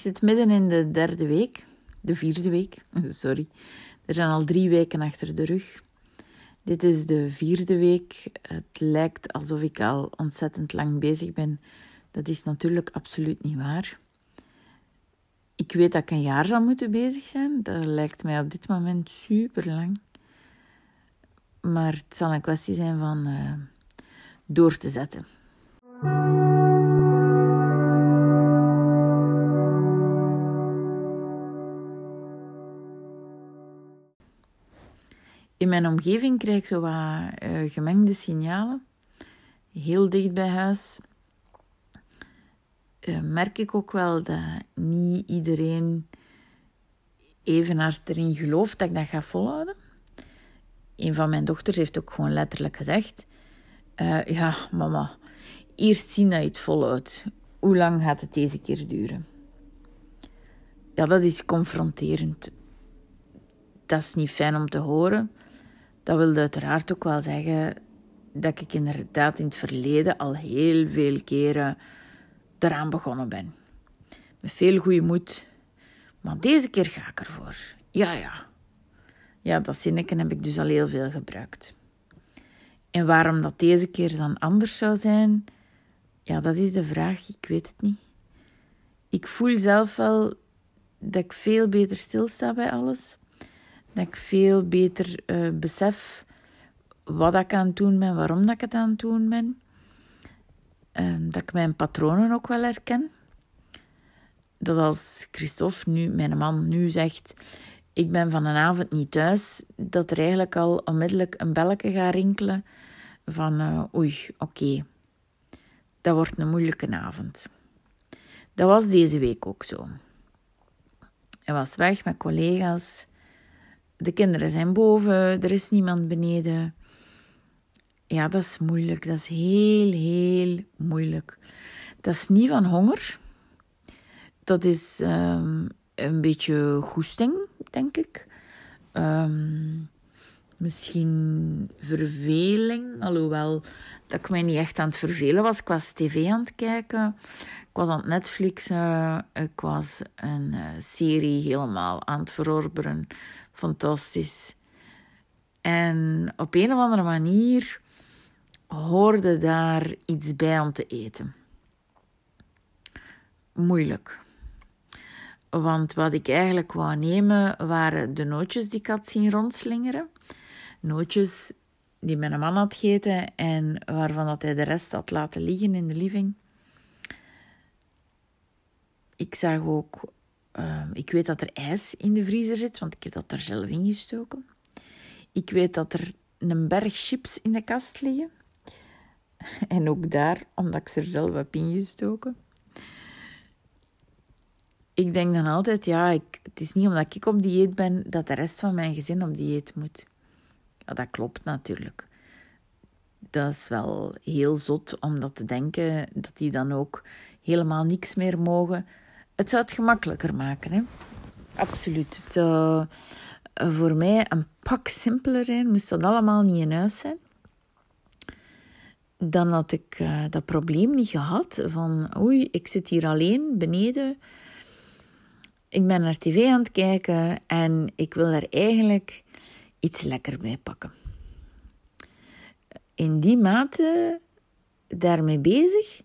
Ik zit midden in de derde week, de vierde week, sorry. Er zijn al drie weken achter de rug. Dit is de vierde week. Het lijkt alsof ik al ontzettend lang bezig ben. Dat is natuurlijk absoluut niet waar. Ik weet dat ik een jaar zou moeten bezig zijn. Dat lijkt mij op dit moment super lang. Maar het zal een kwestie zijn van uh, door te zetten. In mijn omgeving krijg ik zo wat uh, gemengde signalen. Heel dicht bij huis uh, merk ik ook wel dat niet iedereen even hard erin gelooft dat ik dat ga volhouden. Een van mijn dochters heeft ook gewoon letterlijk gezegd: uh, Ja, mama, eerst zien dat je het volhoudt. Hoe lang gaat het deze keer duren? Ja, dat is confronterend. Dat is niet fijn om te horen. Dat wil uiteraard ook wel zeggen dat ik inderdaad in het verleden al heel veel keren eraan begonnen ben. Met veel goede moed. Maar deze keer ga ik ervoor. Ja, ja. Ja, dat zinnetje heb ik dus al heel veel gebruikt. En waarom dat deze keer dan anders zou zijn, ja, dat is de vraag. Ik weet het niet. Ik voel zelf wel dat ik veel beter stilsta bij alles. Dat ik veel beter uh, besef wat ik aan het doen ben, waarom dat ik het aan het doen ben. Ehm, dat ik mijn patronen ook wel herken. Dat als Christophe, nu, mijn man, nu zegt: Ik ben van een avond niet thuis, dat er eigenlijk al onmiddellijk een belletje gaat rinkelen van: uh, Oei, oké, dat wordt een moeilijke avond. Dat was deze week ook zo. Hij was weg met collega's. De kinderen zijn boven, er is niemand beneden. Ja, dat is moeilijk. Dat is heel, heel moeilijk. Dat is niet van honger. Dat is um, een beetje goesting, denk ik. Um, misschien verveling, alhoewel dat ik mij niet echt aan het vervelen was. Ik was tv aan het kijken, ik was aan het Netflixen, ik was een uh, serie helemaal aan het verorberen. Fantastisch. En op een of andere manier hoorde daar iets bij om te eten. Moeilijk. Want wat ik eigenlijk wou nemen waren de nootjes die ik had zien rondslingeren. Nootjes die mijn man had gegeten en waarvan dat hij de rest had laten liggen in de living. Ik zag ook, uh, ik weet dat er ijs in de vriezer zit, want ik heb dat er zelf in gestoken. Ik weet dat er een berg chips in de kast liggen. En ook daar, omdat ik ze er zelf heb ingestoken. Ik denk dan altijd, ja, ik, het is niet omdat ik op dieet ben dat de rest van mijn gezin op dieet moet. Ja, dat klopt natuurlijk. Dat is wel heel zot om dat te denken, dat die dan ook helemaal niks meer mogen. Het zou het gemakkelijker maken, hè? Absoluut. Het zou voor mij een pak simpeler zijn, moest dat allemaal niet in huis zijn dan had ik uh, dat probleem niet gehad van oei, ik zit hier alleen beneden. Ik ben naar tv aan het kijken en ik wil er eigenlijk iets lekker bij pakken. In die mate daarmee bezig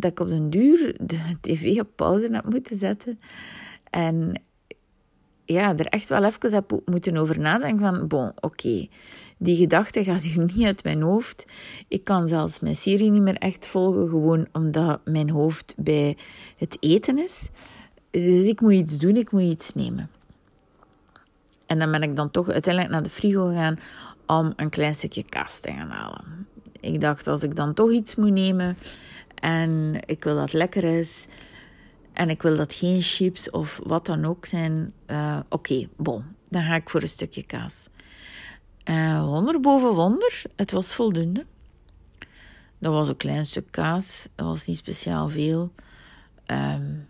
dat ik op den duur de tv op pauze heb moeten zetten en ja, er echt wel even heb moeten over nadenken van, bon, oké, die gedachte gaat hier niet uit mijn hoofd. Ik kan zelfs mijn serie niet meer echt volgen, gewoon omdat mijn hoofd bij het eten is. Dus ik moet iets doen, ik moet iets nemen. En dan ben ik dan toch uiteindelijk naar de frigo gegaan om een klein stukje kaas te gaan halen. Ik dacht, als ik dan toch iets moet nemen en ik wil dat lekker is en ik wil dat geen chips of wat dan ook zijn, uh, oké, bon, dan ga ik voor een stukje kaas. Uh, wonder boven wonder, het was voldoende. Dat was een klein stuk kaas, dat was niet speciaal veel. Um,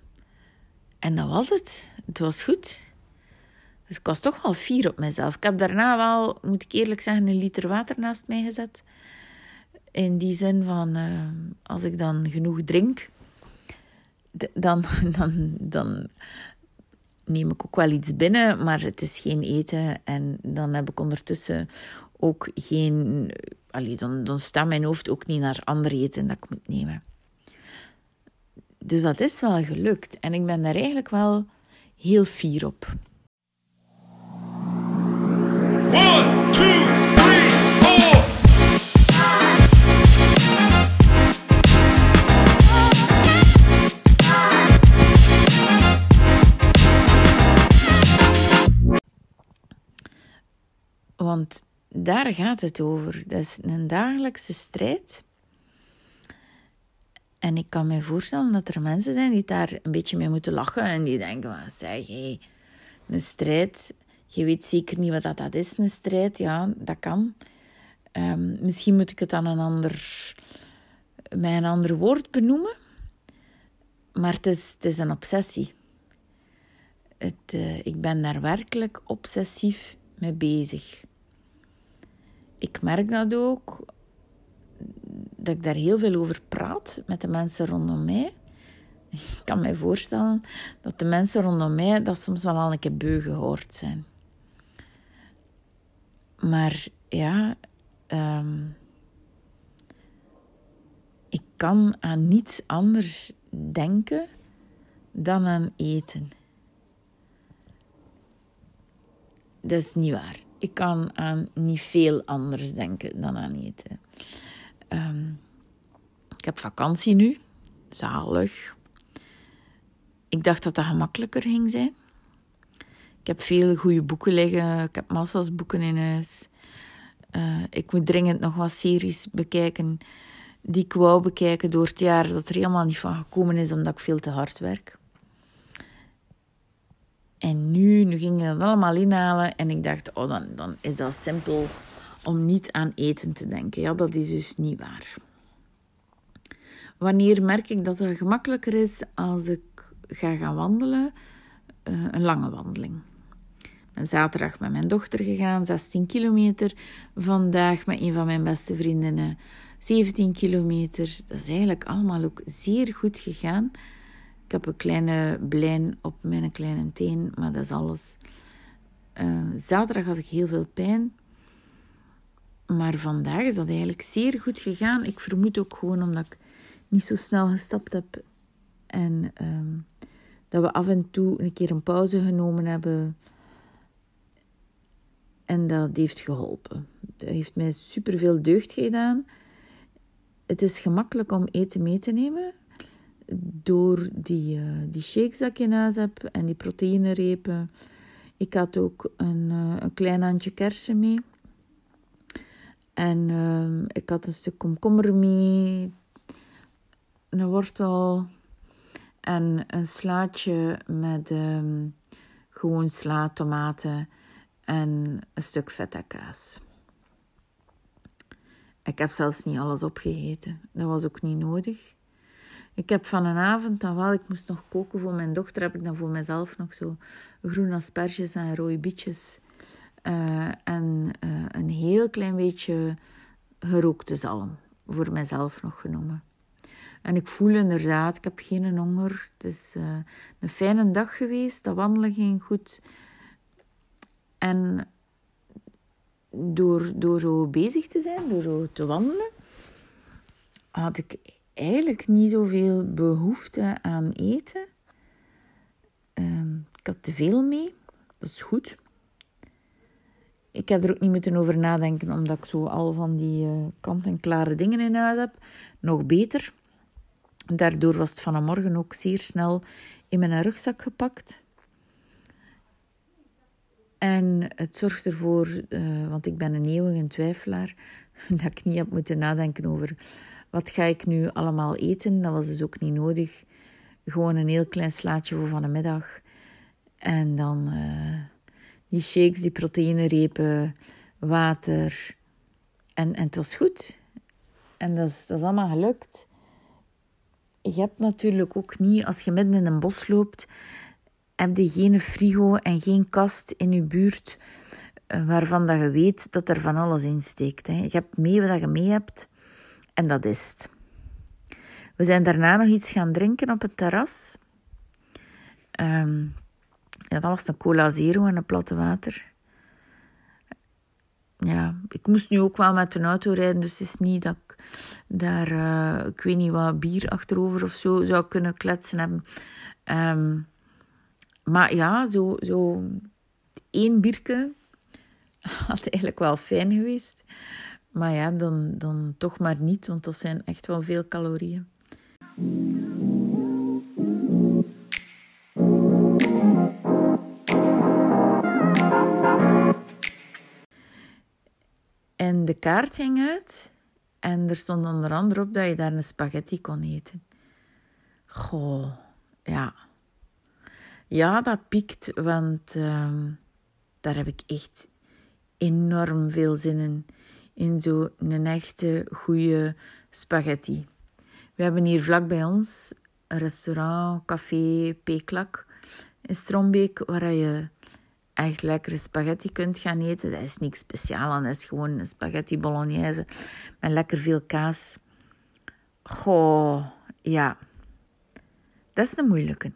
en dat was het. Het was goed. Dus ik was toch wel fier op mezelf. Ik heb daarna wel, moet ik eerlijk zeggen, een liter water naast mij gezet. In die zin van, uh, als ik dan genoeg drink, dan, dan, dan neem ik ook wel iets binnen, maar het is geen eten. En dan heb ik ondertussen ook geen. Dan, dan staat mijn hoofd ook niet naar ander eten dat ik moet nemen. Dus dat is wel gelukt. En ik ben daar eigenlijk wel heel fier op. One, two, Want daar gaat het over. Dat is een dagelijkse strijd. En ik kan me voorstellen dat er mensen zijn die daar een beetje mee moeten lachen en die denken: van, zeg, hey, een strijd, je weet zeker niet wat dat is, een strijd. Ja, dat kan. Um, misschien moet ik het dan een ander, met een ander woord benoemen. Maar het is, het is een obsessie. Het, uh, ik ben daar werkelijk obsessief mee bezig. Ik merk dat ook, dat ik daar heel veel over praat met de mensen rondom mij. Ik kan me voorstellen dat de mensen rondom mij dat soms wel al een keer beu gehoord zijn. Maar ja, um, ik kan aan niets anders denken dan aan eten. Dat is niet waar. Ik kan aan niet veel anders denken dan aan eten. Um, ik heb vakantie nu. Zalig. Ik dacht dat dat gemakkelijker ging zijn. Ik heb veel goede boeken liggen. Ik heb massa's boeken in huis. Uh, ik moet dringend nog wat series bekijken die ik wou bekijken door het jaar dat er helemaal niet van gekomen is omdat ik veel te hard werk. En nu, nu ging ik dat allemaal inhalen en ik dacht, oh, dan, dan is dat simpel om niet aan eten te denken. Ja, dat is dus niet waar. Wanneer merk ik dat het gemakkelijker is als ik ga gaan wandelen? Uh, een lange wandeling. Ben zaterdag met mijn dochter gegaan, 16 kilometer. Vandaag met een van mijn beste vriendinnen, 17 kilometer. Dat is eigenlijk allemaal ook zeer goed gegaan. Ik heb een kleine blijn op mijn kleine teen, maar dat is alles. Uh, zaterdag had ik heel veel pijn. Maar vandaag is dat eigenlijk zeer goed gegaan. Ik vermoed ook gewoon omdat ik niet zo snel gestapt heb. En um, dat we af en toe een keer een pauze genomen hebben. En dat heeft geholpen. Dat heeft mij superveel deugd gedaan. Het is gemakkelijk om eten mee te nemen. Door die, uh, die shakes dat ik in huis heb en die proteïnerepen. Ik had ook een, uh, een klein handje kersen mee. En uh, ik had een stuk komkommer mee, een wortel en een slaatje met um, gewoon sla, tomaten en een stuk feta kaas. Ik heb zelfs niet alles opgegeten. Dat was ook niet nodig. Ik heb van een avond dan wel, ik moest nog koken voor mijn dochter, heb ik dan voor mezelf nog zo groene asperges en rode bietjes uh, en uh, een heel klein beetje gerookte zalm. Voor mezelf nog genomen. En ik voel inderdaad, ik heb geen honger. Het is uh, een fijne dag geweest. Dat wandelen ging goed. En door, door zo bezig te zijn, door zo te wandelen, had ik eigenlijk niet zoveel behoefte aan eten. Uh, ik had te veel mee. Dat is goed. Ik heb er ook niet moeten over nadenken, omdat ik zo al van die uh, kant-en-klare dingen in huis heb. Nog beter. Daardoor was het vanmorgen ook zeer snel in mijn rugzak gepakt. En het zorgt ervoor, uh, want ik ben een eeuwige twijfelaar, dat ik niet heb moeten nadenken over wat ga ik nu allemaal eten. Dat was dus ook niet nodig. Gewoon een heel klein slaatje voor van de middag. En dan... Uh, die shakes, die proteïnerepen, water. En, en het was goed. En dat is, dat is allemaal gelukt. Je hebt natuurlijk ook niet, als je midden in een bos loopt, heb je geen frigo en geen kast in je buurt eh, waarvan dat je weet dat er van alles in steekt. Hè. Je hebt mee wat je mee hebt en dat is het. We zijn daarna nog iets gaan drinken op het terras. Ehm, ja, dat was een cola zero en een platte water. Ja, ik moest nu ook wel met een auto rijden, dus het is niet dat ik daar, uh, ik weet niet wat, bier achterover of zo zou kunnen kletsen hebben. Um, maar ja, zo, zo één bierke had eigenlijk wel fijn geweest. Maar ja, dan, dan toch maar niet, want dat zijn echt wel veel calorieën. En de kaart ging uit en er stond onder andere op dat je daar een spaghetti kon eten. Goh, ja. Ja, dat piekt, want uh, daar heb ik echt enorm veel zin in. In zo'n echte goede spaghetti. We hebben hier vlak bij ons een restaurant, café, Peklak in Strombeek, waar je echt lekkere spaghetti kunt gaan eten. Dat is niks speciaal aan, dat is gewoon een spaghetti bolognese met lekker veel kaas. Goh, ja. Dat is de moeilijke.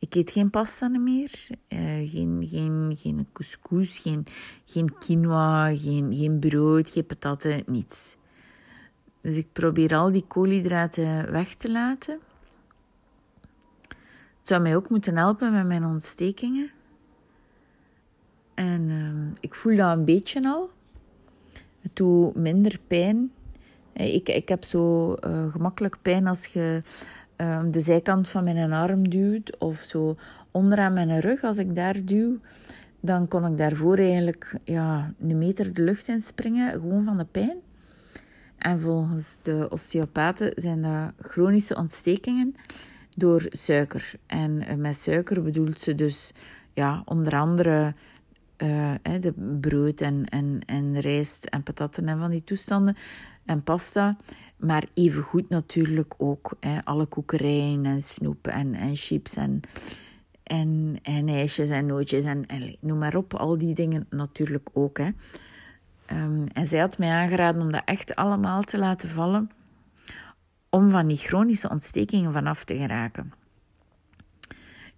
Ik eet geen pasta meer, uh, geen, geen, geen couscous, geen, geen quinoa, geen, geen brood, geen patatten, niets. Dus ik probeer al die koolhydraten weg te laten. Het zou mij ook moeten helpen met mijn ontstekingen. En uh, ik voel dat een beetje al. Het doet minder pijn. Eh, ik, ik heb zo uh, gemakkelijk pijn als je um, de zijkant van mijn arm duwt of zo onderaan mijn rug, als ik daar duw, dan kon ik daarvoor eigenlijk ja, een meter de lucht in springen, gewoon van de pijn. En volgens de osteopaten zijn dat chronische ontstekingen door suiker. En eh, met suiker bedoelt ze dus ja, onder andere uh, de brood en, en, en rijst en patatten en van die toestanden en pasta. Maar even goed natuurlijk ook hè, alle koekerijen en snoep en, en chips en, en, en ijsjes en nootjes en, noem maar op. Al die dingen natuurlijk ook. Hè. Um, en zij had mij aangeraden om dat echt allemaal te laten vallen. Om van die chronische ontstekingen vanaf te geraken.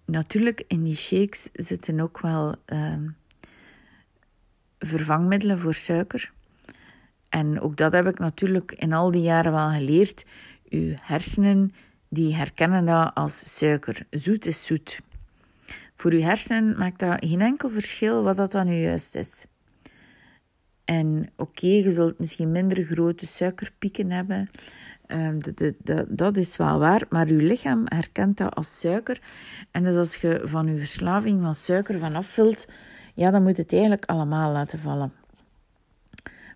Natuurlijk, in die shakes zitten ook wel um, vervangmiddelen voor suiker. En ook dat heb ik natuurlijk in al die jaren wel geleerd. Uw hersenen die herkennen dat als suiker. Zoet is zoet. Voor uw hersenen maakt dat geen enkel verschil wat dat dan nu juist is. En oké, je zult misschien minder grote suikerpieken hebben. Um, dat is wel waar, maar uw lichaam herkent dat als suiker. En dus als je van uw verslaving van suiker vanaf wilt, ja, dan moet het eigenlijk allemaal laten vallen.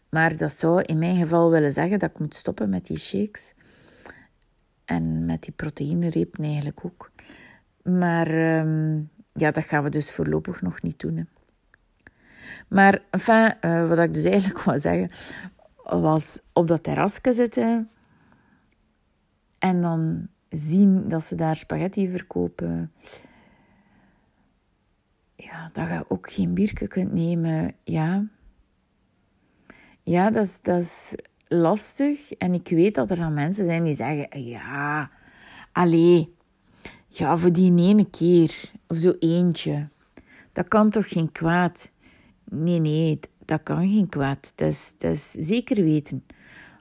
Maar dat zou in mijn geval willen zeggen dat ik moet stoppen met die shakes. En met die proteïnerepen eigenlijk ook. Maar um, ja, dat gaan we dus voorlopig nog niet doen. Hè. Maar enfin, uh, wat ik dus eigenlijk wou zeggen, was op dat terrasje zitten en dan zien dat ze daar spaghetti verkopen. Ja, dat je ook geen biertje kunt nemen. Ja, ja, dat is, dat is lastig. En ik weet dat er dan mensen zijn die zeggen: Ja, allee, ja, voor die ene keer of zo eentje. Dat kan toch geen kwaad? Nee, nee, dat kan geen kwaad. Dat is, dat is zeker weten.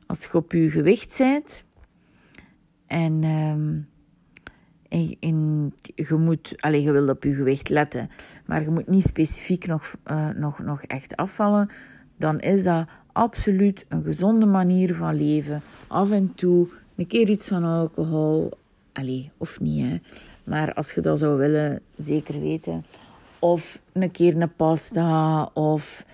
Als je op je gewicht bent en, um, en, je moet, allez, je wilt op je gewicht letten, maar je moet niet specifiek nog, uh, nog, nog echt afvallen, dan is dat absoluut een gezonde manier van leven. Af en toe een keer iets van alcohol. Allee, of niet, hè. Maar als je dat zou willen, zeker weten. Of een keer een pasta. Of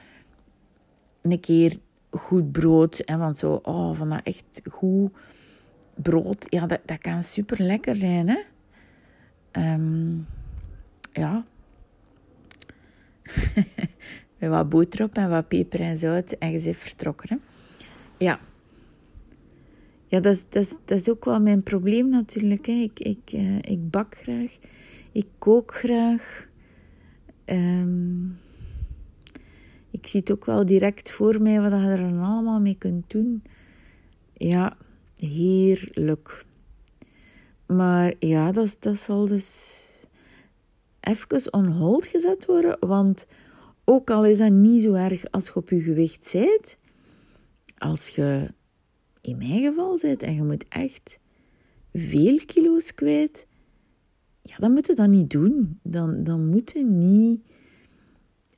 een keer goed brood. Hè, want zo, oh, van dat echt goed brood. Ja, dat, dat kan super lekker zijn, hè. Um, ja. met wat boter op en wat peper en zout en je vertrokken. Hè? Ja. Ja, dat is, dat, dat is ook wel mijn probleem natuurlijk. Hè. Ik, ik, uh, ik bak graag. Ik kook graag. Um, ik zie het ook wel direct voor mij wat je er dan allemaal mee kunt doen. Ja, Heerlijk. Maar ja, dat, dat zal dus even on hold gezet worden. Want ook al is dat niet zo erg als je op je gewicht zit, als je in mijn geval zit en je moet echt veel kilo's kwijt, ja, dan moet je dat niet doen. Dan, dan moet je niet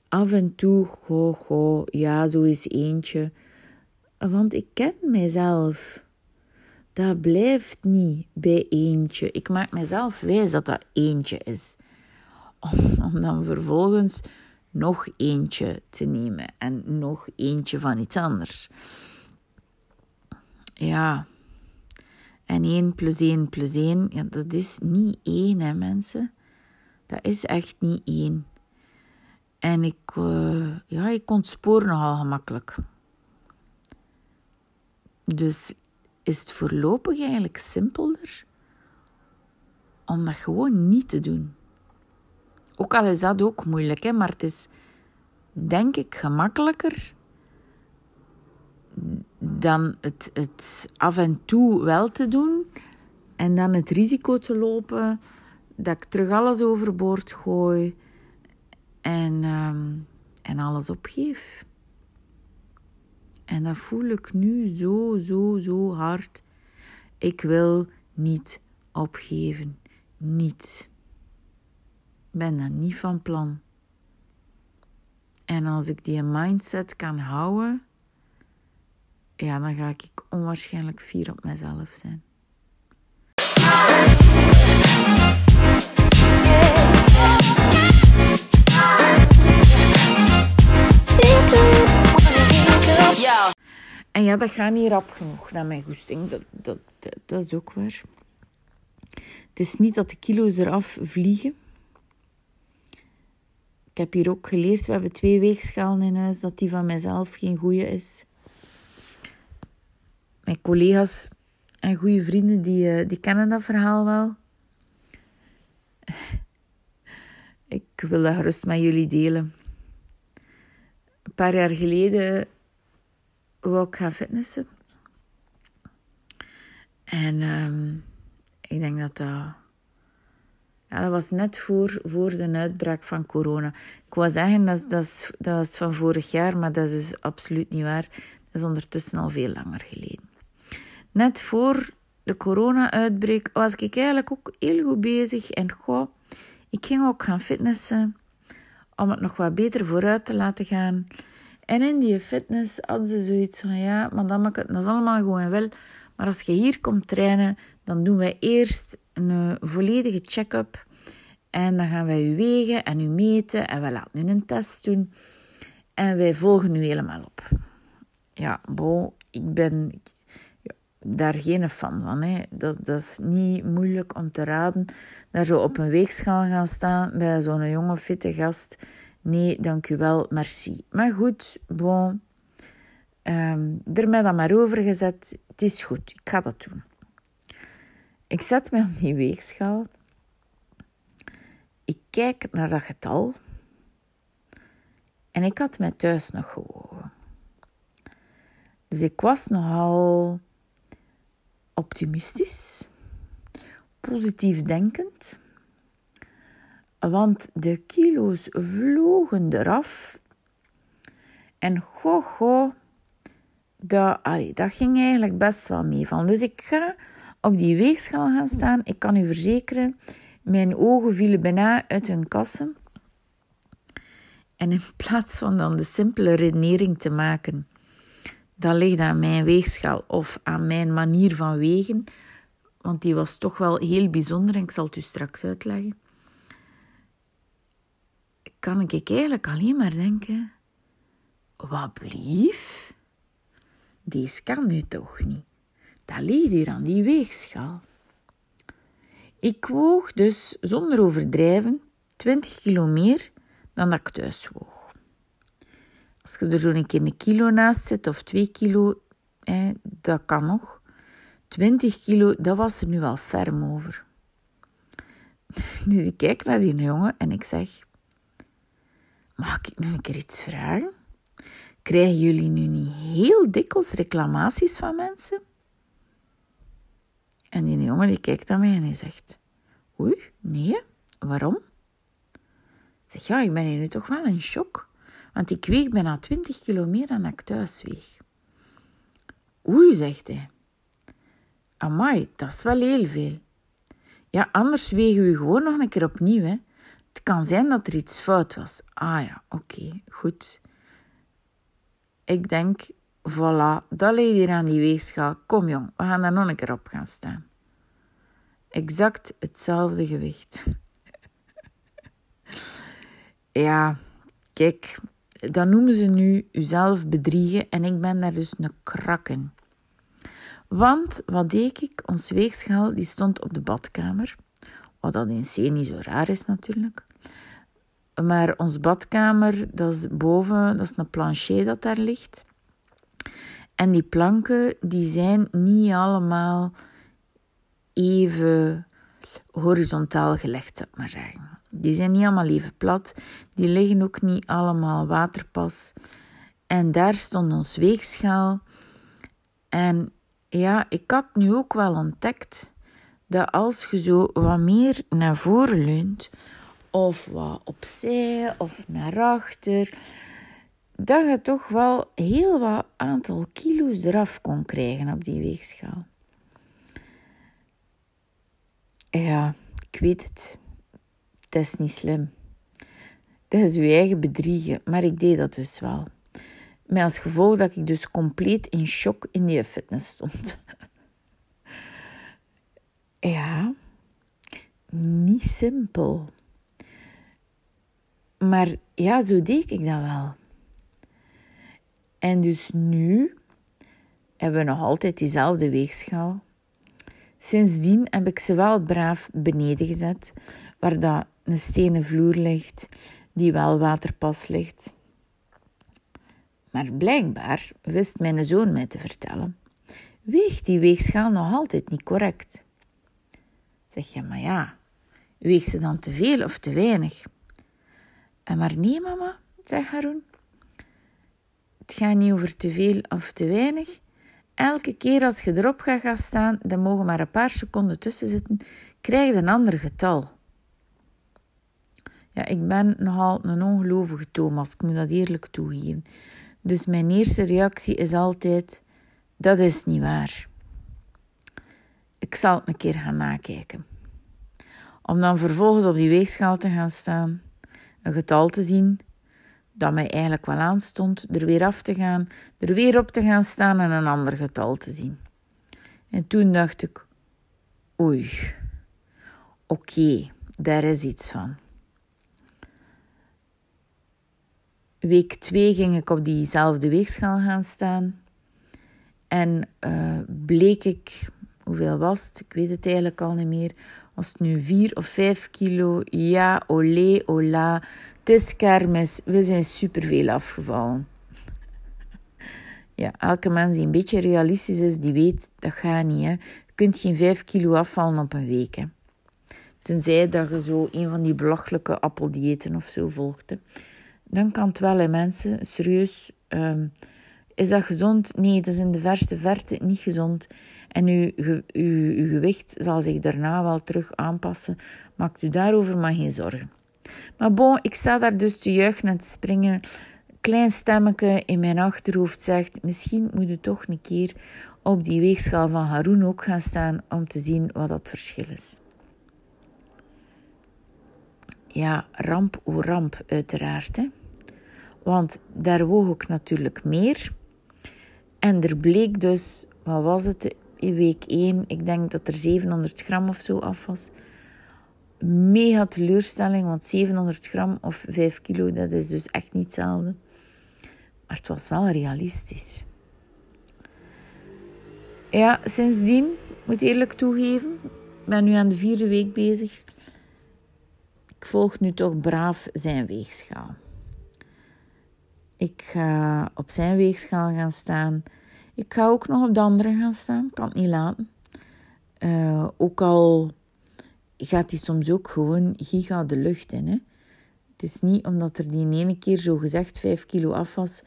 af en toe, go, go, ja, zo is eentje. Want ik ken mijzelf. Dat blijft niet bij eentje. Ik maak mezelf wijs dat dat eentje is. Om dan vervolgens nog eentje te nemen en nog eentje van iets anders. Ja. En 1 plus 1 plus 1, ja, dat is niet 1, hè, mensen. Dat is echt niet 1. En ik, uh, ja, ik ontspoor nogal gemakkelijk. Dus is het voorlopig eigenlijk simpelder om dat gewoon niet te doen. Ook al is dat ook moeilijk, hè, maar het is denk ik gemakkelijker dan het, het af en toe wel te doen en dan het risico te lopen dat ik terug alles overboord gooi en, um, en alles opgeef. En dat voel ik nu zo, zo, zo hard. Ik wil niet opgeven. Niet. Ben dat niet van plan. En als ik die mindset kan houden, ja, dan ga ik onwaarschijnlijk fier op mezelf zijn. En ja, dat gaat niet rap genoeg naar mijn goesting. Dat, dat, dat is ook waar. Het is niet dat de kilo's eraf vliegen. Ik heb hier ook geleerd, we hebben twee weegschalen in huis, dat die van mijzelf geen goede is. Mijn collega's en goede vrienden, die, eh, die kennen dat verhaal wel. Ik wil dat gerust met jullie delen. Een paar jaar geleden wou ik gaan fitnessen. En um, ik denk dat dat... Ja, dat was net voor, voor de uitbraak van corona. Ik wou zeggen, dat, dat, is, dat was van vorig jaar, maar dat is dus absoluut niet waar. Dat is ondertussen al veel langer geleden. Net voor de corona-uitbraak was ik eigenlijk ook heel goed bezig. En goh, ik ging ook gaan fitnessen om het nog wat beter vooruit te laten gaan. En in die fitness hadden ze zoiets van, ja, madame, dat is allemaal gewoon wel. Maar als je hier komt trainen, dan doen wij eerst een eh, volledige check-up. En dan gaan wij u wegen en u meten. En we laten u een test doen. En wij volgen u helemaal op. Ja, bon, ik ben daar geen fan van. Hè. Dat, dat is niet moeilijk om te raden. Daar zo op een weegschaal gaan staan bij zo'n jonge, fitte gast Nee, dank u wel, merci. Maar goed, bon. Um, er mij dan maar over gezet. Het is goed, ik ga dat doen. Ik zet me op die weegschaal. Ik kijk naar dat getal. En ik had mij thuis nog gewogen. Dus ik was nogal optimistisch, positief denkend. Want de kilo's vlogen eraf. En goh, goh, dat, dat ging eigenlijk best wel mee van. Dus ik ga op die weegschaal gaan staan. Ik kan u verzekeren, mijn ogen vielen bijna uit hun kassen. En in plaats van dan de simpele redenering te maken, dat ligt aan mijn weegschaal of aan mijn manier van wegen, want die was toch wel heel bijzonder en ik zal het u straks uitleggen kan ik eigenlijk alleen maar denken: wat blief? Deze kan nu toch niet. Dat ligt hier aan die weegschaal. Ik woog dus zonder overdrijven 20 kilo meer dan dat ik thuis woog. Als je er zo'n keer een kilo naast zet of 2 kilo, dat kan nog. 20 kilo, dat was er nu al ferm over. Dus ik kijk naar die jongen en ik zeg: Mag ik nu een keer iets vragen? Krijgen jullie nu niet heel dikwijls reclamaties van mensen? En die jongen die kijkt naar mij en hij zegt... Oei, nee, waarom? Ik zeg, ja, ik ben hier nu toch wel in shock. Want ik weeg bijna 20 kilo meer dan ik thuis weeg. Oei, zegt hij. Amai, dat is wel heel veel. Ja, anders wegen we gewoon nog een keer opnieuw, hè. Het kan zijn dat er iets fout was. Ah ja, oké, goed. Ik denk, voilà, dat ligt hier aan die weegschaal. Kom jong, we gaan daar nog een keer op gaan staan. Exact hetzelfde gewicht. ja, kijk, dat noemen ze nu uzelf bedriegen en ik ben daar dus een krakken. Want wat deed ik? Ons weegschaal die stond op de badkamer. Wat dat in C niet zo raar is natuurlijk. Maar ons badkamer, dat is boven, dat is een plancher dat daar ligt. En die planken, die zijn niet allemaal even horizontaal gelegd, zou ik maar zeggen. Die zijn niet allemaal even plat. Die liggen ook niet allemaal waterpas. En daar stond ons weegschaal. En ja, ik had nu ook wel ontdekt dat als je zo wat meer naar voren leunt, of wat opzij of naar achter, dat je toch wel heel wat aantal kilo's eraf kon krijgen op die weegschaal. Ja, ik weet het. Dat is niet slim. Dat is je eigen bedriegen, maar ik deed dat dus wel. Met als gevolg dat ik dus compleet in shock in die fitness stond. ja, niet simpel. Maar ja, zo deed ik dat wel. En dus nu hebben we nog altijd diezelfde weegschaal. Sindsdien heb ik ze wel braaf beneden gezet, waar dat een stenen vloer ligt, die wel waterpas ligt. Maar blijkbaar wist mijn zoon mij te vertellen: weegt die weegschaal nog altijd niet correct? Zeg je, maar ja, weegt ze dan te veel of te weinig? En maar nee, mama, zegt Haroon. Het gaat niet over te veel of te weinig. Elke keer als je erop gaat gaan staan, dan mogen maar een paar seconden tussen zitten, krijg je een ander getal. Ja, ik ben nogal een ongelovige Thomas, ik moet dat eerlijk toegeven. Dus mijn eerste reactie is altijd: dat is niet waar. Ik zal het een keer gaan nakijken. Om dan vervolgens op die weegschaal te gaan staan, een getal te zien dat mij eigenlijk wel aanstond, er weer af te gaan, er weer op te gaan staan en een ander getal te zien. En toen dacht ik: oei, oké, daar is iets van. Week 2 ging ik op diezelfde weegschaal gaan staan. En uh, bleek ik, hoeveel was het? Ik weet het eigenlijk al niet meer. Was het nu 4 of 5 kilo? Ja, olé, ola. Het is kermis. We zijn superveel afgevallen. Ja, elke mens die een beetje realistisch is, die weet dat gaat niet. Hè. Je kunt geen 5 kilo afvallen op een week. Tenzij dat je zo een van die belachelijke appeldiëten of zo volgt. Hè dan kan het wel, hè, mensen. Serieus. Um, is dat gezond? Nee, dat is in de verste verte niet gezond. En uw, uw, uw gewicht zal zich daarna wel terug aanpassen. Maakt u daarover maar geen zorgen. Maar bon, ik sta daar dus te juichen en te springen. Klein stemmetje in mijn achterhoofd zegt: misschien moet u toch een keer op die weegschaal van Haroon ook gaan staan om te zien wat dat verschil is ja, ramp o ramp uiteraard. Hè. Want daar woog ik natuurlijk meer. En er bleek dus, wat was het, in week 1, ik denk dat er 700 gram of zo af was. Mega teleurstelling, want 700 gram of 5 kilo, dat is dus echt niet hetzelfde. Maar het was wel realistisch. Ja, sindsdien, moet eerlijk toegeven, ik ben nu aan de vierde week bezig. Ik volg nu toch braaf zijn weegschaal. Ik ga op zijn weegschaal gaan staan. Ik ga ook nog op de andere gaan staan. Kan het niet laten. Uh, ook al gaat hij soms ook gewoon giga de lucht in. Hè. Het is niet omdat er die ene keer zo gezegd 5 kilo af was.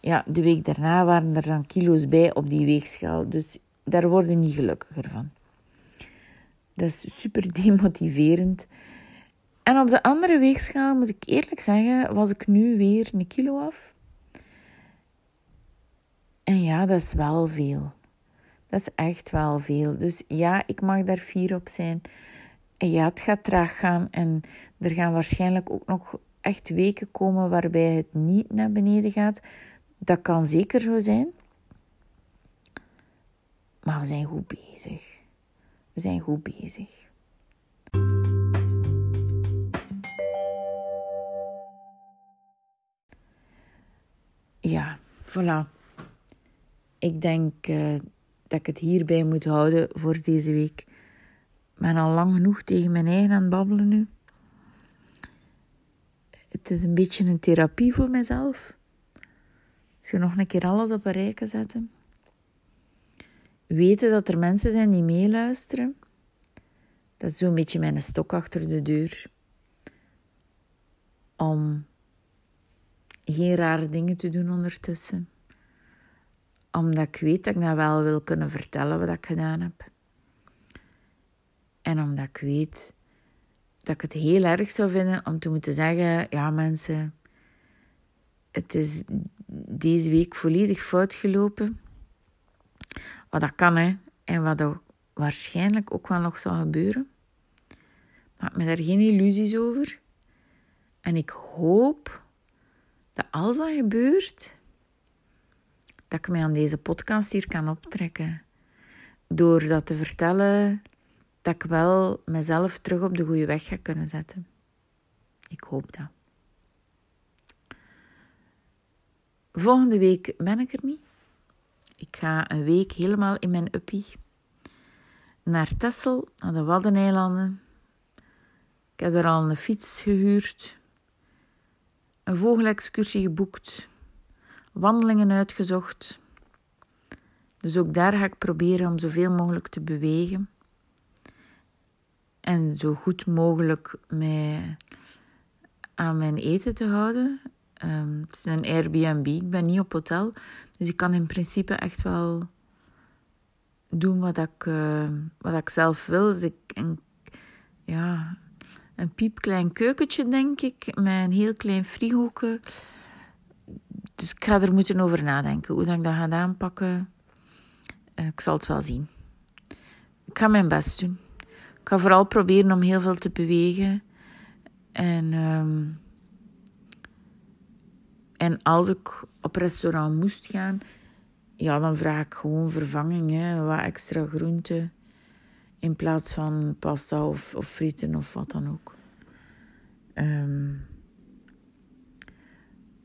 Ja, de week daarna waren er dan kilo's bij op die weegschaal. Dus daar worden niet gelukkiger van. Dat is super demotiverend. En op de andere weegschaal, moet ik eerlijk zeggen, was ik nu weer een kilo af. En ja, dat is wel veel. Dat is echt wel veel. Dus ja, ik mag daar fier op zijn. En ja, het gaat traag gaan. En er gaan waarschijnlijk ook nog echt weken komen waarbij het niet naar beneden gaat. Dat kan zeker zo zijn. Maar we zijn goed bezig. We zijn goed bezig. Ja, voilà. Ik denk uh, dat ik het hierbij moet houden voor deze week. Ik ben al lang genoeg tegen mijn eigen aan het babbelen nu. Het is een beetje een therapie voor mezelf. Ik zou nog een keer alles op een rijke zetten. Weten dat er mensen zijn die meeluisteren. Dat is zo'n beetje mijn stok achter de deur. Om geen rare dingen te doen ondertussen. Omdat ik weet dat ik dat wel wil kunnen vertellen wat ik gedaan heb. En omdat ik weet dat ik het heel erg zou vinden om te moeten zeggen: ja, mensen, het is deze week volledig fout gelopen. Wat dat kan, hè. En wat er waarschijnlijk ook wel nog zal gebeuren. Maak me daar geen illusies over. En ik hoop dat als dat gebeurt, dat ik mij aan deze podcast hier kan optrekken. Door dat te vertellen, dat ik wel mezelf terug op de goede weg ga kunnen zetten. Ik hoop dat. Volgende week ben ik er niet. Ik ga een week helemaal in mijn uppie naar Texel, naar de Waddeneilanden. Ik heb er al een fiets gehuurd een vogelexcursie geboekt, wandelingen uitgezocht. Dus ook daar ga ik proberen om zoveel mogelijk te bewegen. En zo goed mogelijk mij aan mijn eten te houden. Um, het is een Airbnb, ik ben niet op hotel. Dus ik kan in principe echt wel doen wat ik, uh, wat ik zelf wil. Dus ik, ja, een piepklein keukentje, denk ik, met een heel klein frigoke. Dus ik ga er moeten over nadenken hoe dat ik dat ga aanpakken. Eh, ik zal het wel zien. Ik ga mijn best doen. Ik ga vooral proberen om heel veel te bewegen. En, um, en als ik op restaurant moest gaan, ja, dan vraag ik gewoon vervanging. Hè, wat extra groenten. In plaats van pasta of, of frieten of wat dan ook. Um,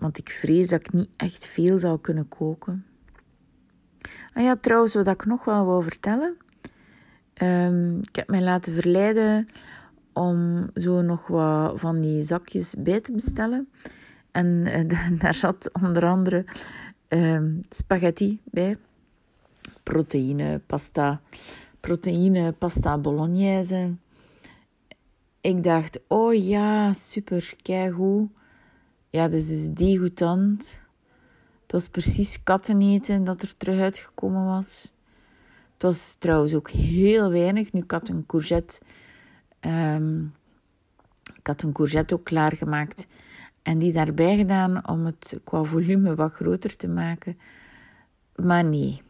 want ik vrees dat ik niet echt veel zou kunnen koken. Ah ja, trouwens, wat ik nog wel wou vertellen. Um, ik heb mij laten verleiden om zo nog wat van die zakjes bij te bestellen. En uh, daar zat onder andere um, spaghetti bij. Proteïne, pasta, proteïne, pasta bolognese. Ik dacht, oh ja, super, keigoed. Ja, dus is die. Het was precies katteneten dat er terug uitgekomen was. Het was trouwens ook heel weinig. Nu, ik had een courgette... Um, ik had een courgette ook klaargemaakt. En die daarbij gedaan om het qua volume wat groter te maken. Maar nee.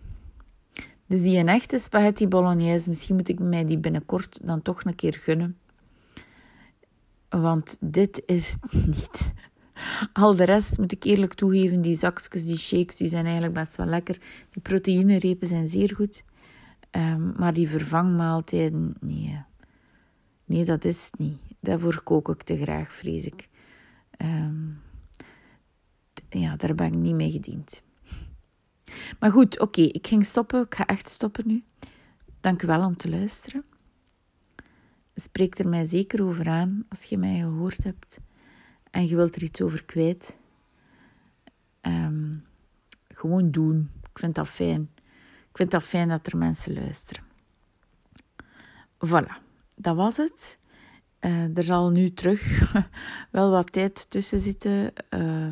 Dus die een echte spaghetti bolognese, misschien moet ik mij die binnenkort dan toch een keer gunnen. Want dit is niet. Al de rest moet ik eerlijk toegeven, die zakjes, die shakes, die zijn eigenlijk best wel lekker. Die proteïnerepen zijn zeer goed. Um, maar die vervangmaaltijden, nee. Nee, dat is het niet. Daarvoor kook ik te graag, vrees ik. Um, ja, daar ben ik niet mee gediend. Maar goed, oké, ik ging stoppen. Ik ga echt stoppen nu. Dank u wel om te luisteren spreek er mij zeker over aan als je mij gehoord hebt en je wilt er iets over kwijt. Um, gewoon doen. Ik vind dat fijn. Ik vind dat fijn dat er mensen luisteren. Voilà, dat was het. Uh, er zal nu terug wel wat tijd tussen zitten. Uh,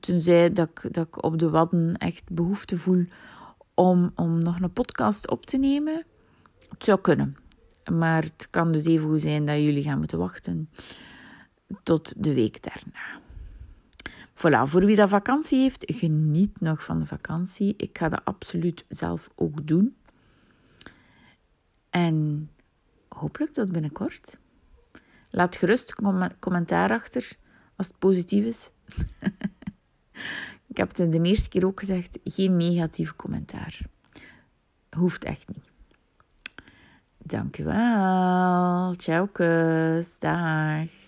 tenzij dat ik, dat ik op de wadden echt behoefte voel om, om nog een podcast op te nemen. Het zou kunnen. Maar het kan dus even goed zijn dat jullie gaan moeten wachten tot de week daarna. Voilà, voor wie dat vakantie heeft, geniet nog van de vakantie. Ik ga dat absoluut zelf ook doen. En hopelijk tot binnenkort. Laat gerust commentaar achter als het positief is. Ik heb het de eerste keer ook gezegd, geen negatief commentaar. Hoeft echt niet. Dank u wel. Ciao, kus. Dag.